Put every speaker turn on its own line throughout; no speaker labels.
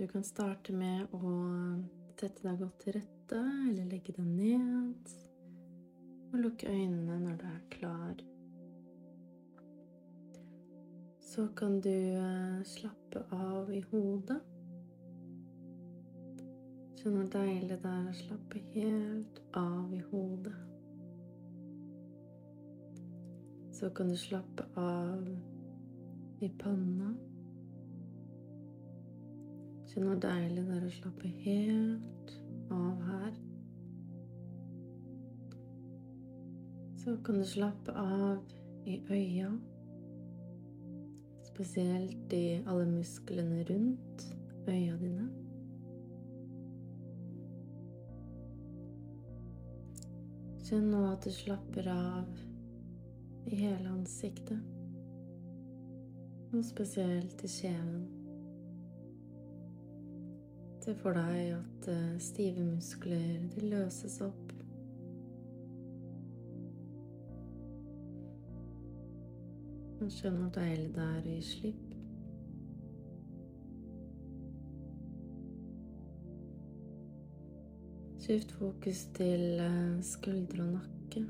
Du kan starte med å sette deg godt til rette, eller legge deg ned. Og lukke øynene når du er klar. Så kan du eh, slappe av i hodet. Kjenn hvor deilig det er å slappe helt av i hodet. Så kan du slappe av i panna. Kjenn hvor deilig det er å slappe helt av her. Så kan du slappe av i øya, spesielt i alle musklene rundt øya dine. Kjenn nå at du slapper av i hele ansiktet, og spesielt i kjeven. Se for deg at eh, stive muskler de løses opp. Og skjønn hvor deilig det er å gi slipp. Skift fokus til eh, skuldre og nakke.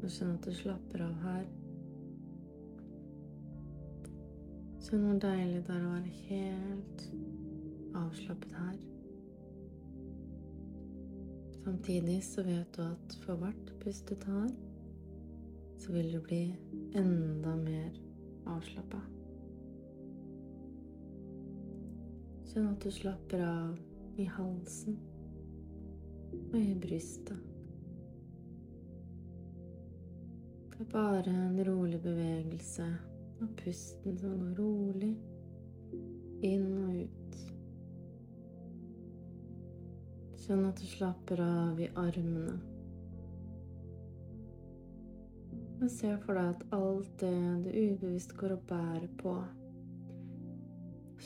Og kjenn at du slapper av her. Kjenn hvor deilig det er å være helt avslappet her. Samtidig så vet du at for hvert pust du tar, så vil du bli enda mer avslappa. Sånn at du slapper av i halsen og i brystet. Det er bare en rolig bevegelse av pusten som går rolig inn og ut. Kjenn at du slapper av i armene. Og se for deg at alt det du ubevisst går og bærer på,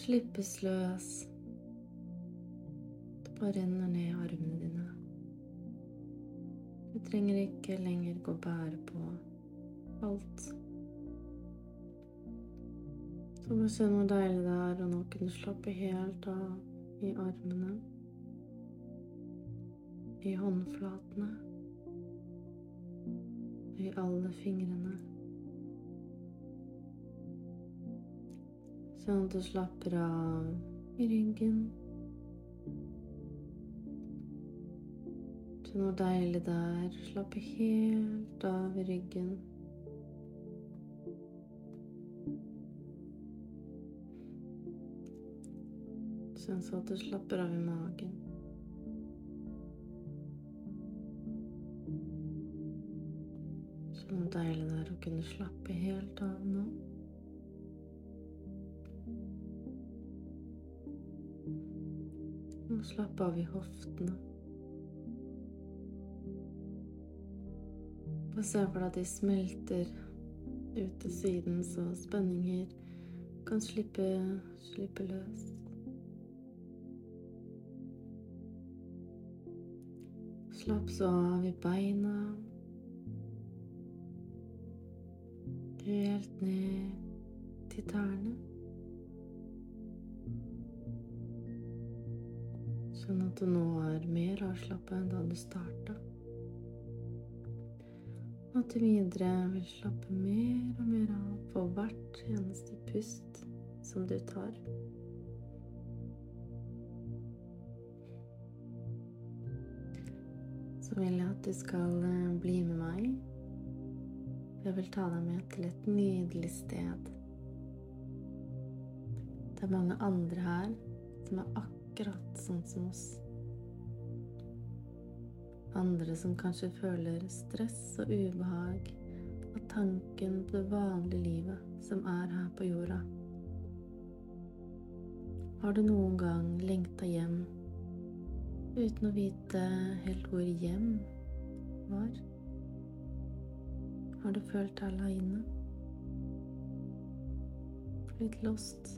slippes løs. Det bare renner ned i armene dine. Du trenger ikke lenger gå og bære på alt. Så bare se hvor deilig det er å nå kunne slappe helt av i armene i håndflatene, i alle fingrene. Sånn at du slapper av i ryggen. Kjenn hvor deilig det er å slappe helt av i ryggen. Kjenn så at du slapper av i magen. Så deilig det er å kunne slappe helt av nå. Og slappe av i hoftene. Og se for deg at de smelter ut til siden, så spenninger kan slippe, slippe løs. Slapp så av i beina. Helt ned til tærne. Sånn at du nå er mer avslappa enn da du starta. Og at du videre vil slappe mer og mer av på hvert eneste pust som du tar. Så vil jeg at du skal eh, bli med meg jeg vil ta deg med til et nydelig sted. Det er mange andre her som er akkurat sånn som oss. Andre som kanskje føler stress og ubehag av tanken på det vanlige livet som er her på jorda. Har du noen gang lengta hjem uten å vite helt hvor hjem var? Har du følt deg aleine? Blitt lost?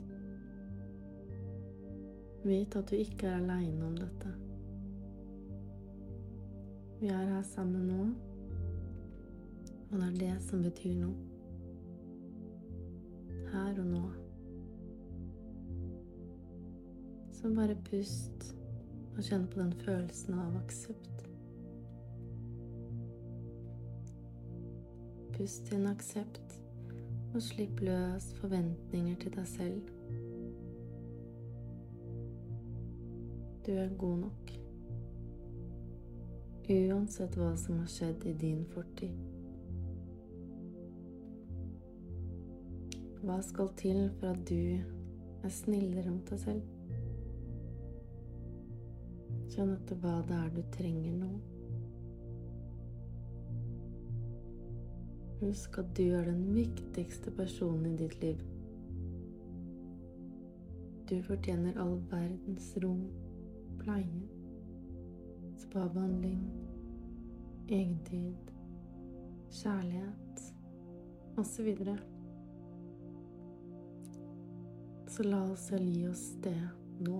Vit at du ikke er aleine om dette. Vi er her sammen nå, og det er det som betyr noe. Her og nå. Så bare pust og kjenn på den følelsen av aksept. Pust inn aksept, og slipp løs forventninger til deg selv. Du er god nok. Uansett hva som har skjedd i din fortid. Hva skal til for at du er snillere mot deg selv? Kjenn etter hva det er du trenger nå. Husk at du er den viktigste personen i ditt liv. Du fortjener all verdens rom, pleie, spabehandling, egentid, kjærlighet osv. Så la oss selv gi oss det nå.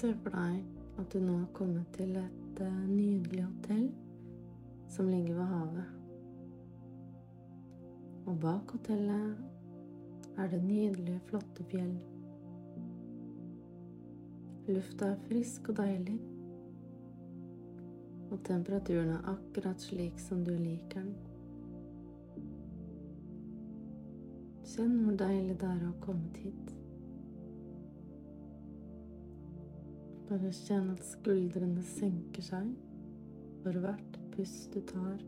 Se for deg at du nå har kommet til et eh, nydelig hotell som ligger ved havet. Og bak hotellet er det nydelige, flotte fjell. Lufta er frisk og deilig, og temperaturen er akkurat slik som du liker den. Kjenn hvor deilig det er å ha kommet hit. Bare kjenn at skuldrene senker seg for hvert pust du tar.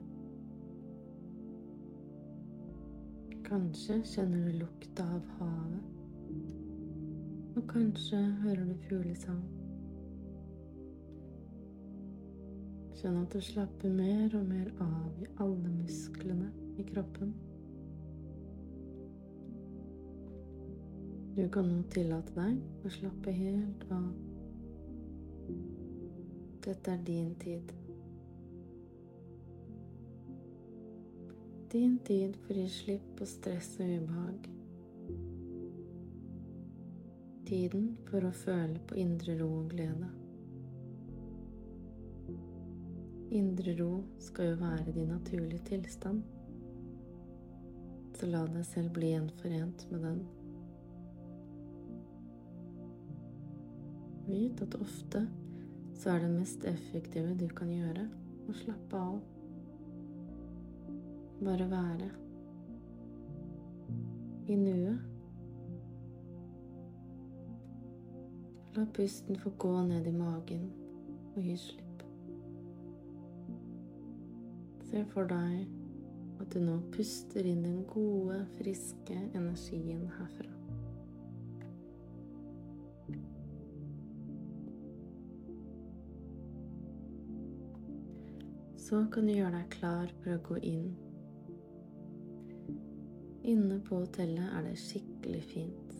Kanskje kjenner du lukta av havet, og kanskje hører du fuglesang. Kjenn at du slapper mer og mer av i alle musklene i kroppen. Du kan nå tillate deg å slappe helt av. Dette er din tid. Din tid for å gi slipp på stress og ubehag. Tiden for å føle på indre ro og glede. Indre ro skal jo være din naturlige tilstand, så la deg selv bli gjenforent med den. Vit at ofte så er det mest effektive du kan gjøre, å slappe av. Bare være i nuet. La pusten få gå ned i magen og gi slipp. Se for deg at du nå puster inn den gode, friske energien herfra. Så kan du gjøre deg klar for å gå inn. Inne på hotellet er det skikkelig fint.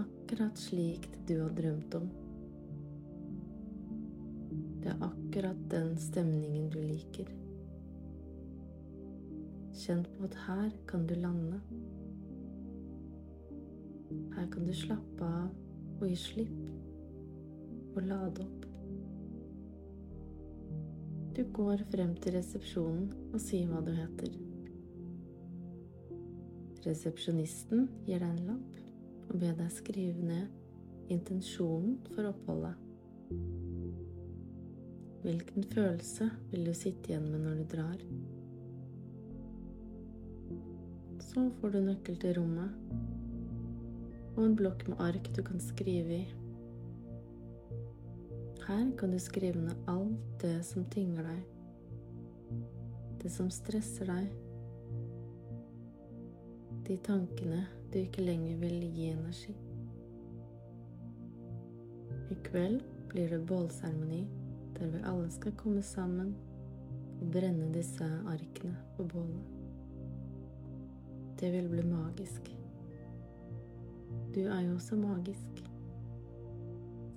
Akkurat slik du har drømt om. Det er akkurat den stemningen du liker. Kjenn på at her kan du lande. Her kan du slappe av og gi slipp og lade opp. Du går frem til resepsjonen og sier hva du heter. Resepsjonisten gir deg en lapp og ber deg skrive ned intensjonen for oppholdet. Hvilken følelse vil du sitte igjen med når du drar? Så får du nøkkel til rommet og en blokk med ark du kan skrive i. Her kan du skrive ned alt det som tynger deg, det som stresser deg, de tankene du ikke lenger vil gi energi. I kveld blir det bålseremoni der vi alle skal komme sammen og brenne disse arkene på bålet. Det vil bli magisk. Du er jo også magisk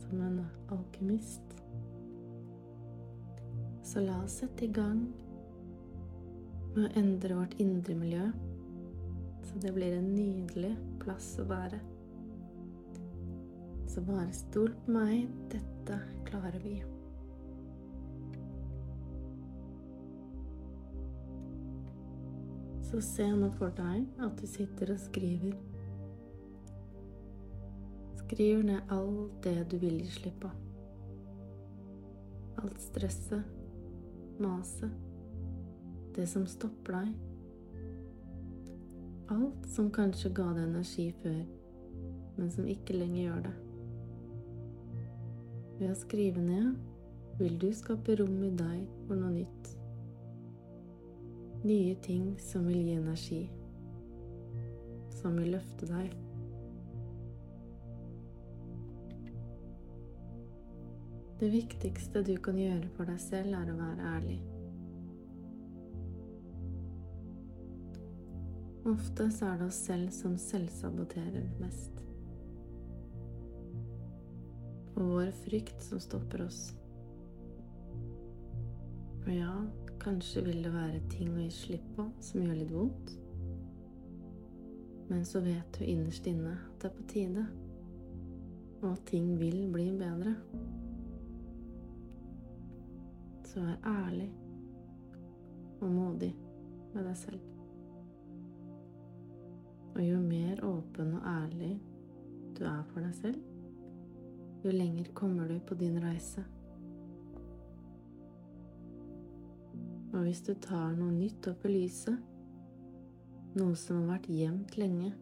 som en alkymist. Så la oss sette i gang med å endre vårt indre miljø, så det blir en nydelig plass å være. Så bare stol på meg, dette klarer vi. Så se nå for deg at du sitter og skriver. Skriv ned alt det du vil gi slipp på. Alt stresset, maset, det som stopper deg. Alt som kanskje ga deg energi før, men som ikke lenger gjør det. Ved å skrive ned vil du skape rom i deg for noe nytt. Nye ting som vil gi energi, som vil løfte deg. Det viktigste du kan gjøre for deg selv, er å være ærlig. Ofte så er det oss selv som selvsaboterer mest. Og vår frykt som stopper oss. Og ja, kanskje vil det være ting å gi slipp på som gjør litt vondt. Men så vet du innerst inne at det er på tide, og at ting vil bli bedre. Så vær ærlig og modig med deg selv. Og jo mer åpen og ærlig du er for deg selv, jo lenger kommer du på din reise. Og hvis du tar noe nytt opp i lyset, noe som har vært gjemt lenge,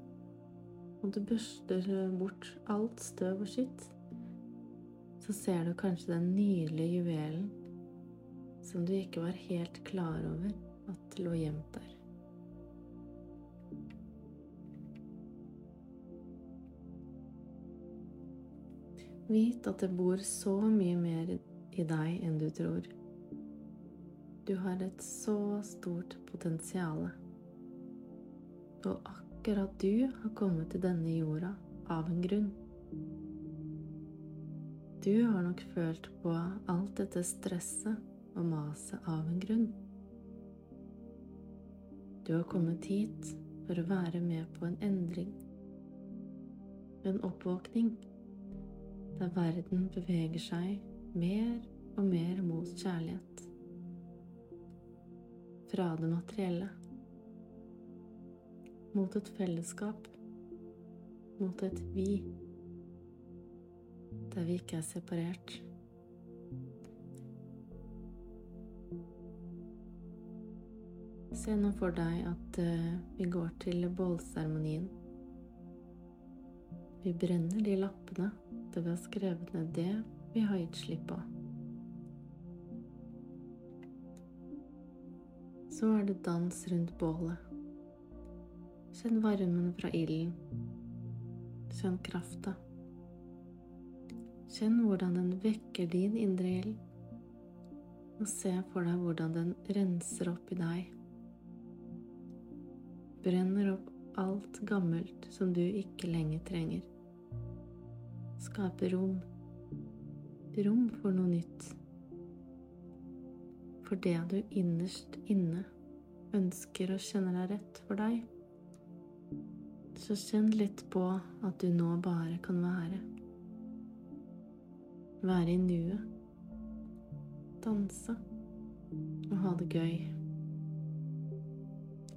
og du børster bort alt støv og skitt, så ser du kanskje den nydelige juvelen som du ikke var helt klar over at lå gjemt der. Vit at det bor så mye mer i deg enn du tror. Du har et så stort potensial. Og akkurat du har kommet til denne jorda av en grunn. Du har nok følt på alt dette stresset og maset av en grunn. Du har kommet hit for å være med på en endring, en oppvåkning, der verden beveger seg mer og mer mot kjærlighet. Fra det materielle. Mot et fellesskap. Mot et vi. Der vi ikke er separert. Se nå for deg at uh, vi går til bålseremonien. Vi brenner de lappene der vi har skrevet ned det vi har gitt slipp på. Så er det dans rundt bålet. Kjenn varmen fra ilden. Kjenn krafta. Kjenn hvordan den vekker din indre ild, og se for deg hvordan den renser opp i deg brenner opp alt gammelt som du ikke lenger trenger. Skape rom. Rom for noe nytt. For det du innerst inne ønsker og kjenner er rett for deg. Så kjenn litt på at du nå bare kan være. Være i nuet. Danse og ha det gøy.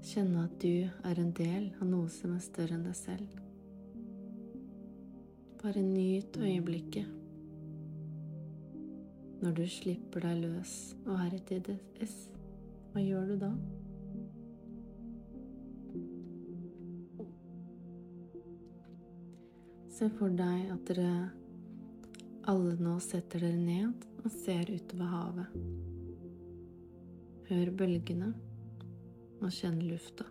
Kjenne at du er en del av noe som er større enn deg selv. Bare nyt øyeblikket. Når du slipper deg løs og er i TDS, hva gjør du da? Se for deg at dere alle nå setter dere ned og ser utover havet. Hør bølgene og kjenn lufta.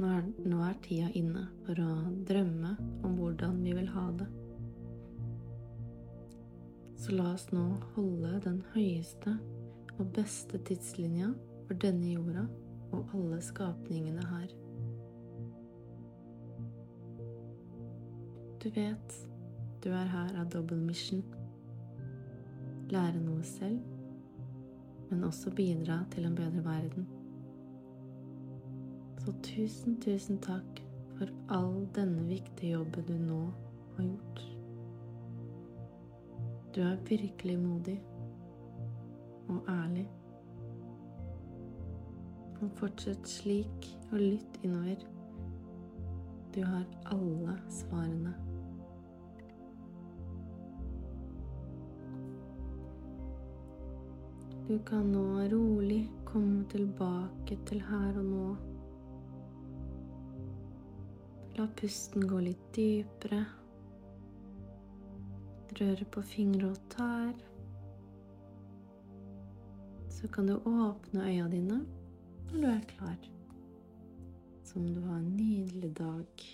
Nå er, nå er tida inne for å drømme om hvordan vi vil ha det. Så la oss nå holde den høyeste og beste tidslinja for denne jorda og alle skapningene her. Du vet du er her av double mission. Lære noe selv men også bidra til en bedre verden. Så tusen, tusen takk for all denne viktige jobben du nå har gjort. Du er virkelig modig og ærlig. Og fortsett slik, og lytt innover. Du har alle svarene. Du kan nå rolig komme tilbake til her og nå. La pusten gå litt dypere. Røre på fingre og tær. Så kan du åpne øya dine når du er klar. Som du har en nydelig dag.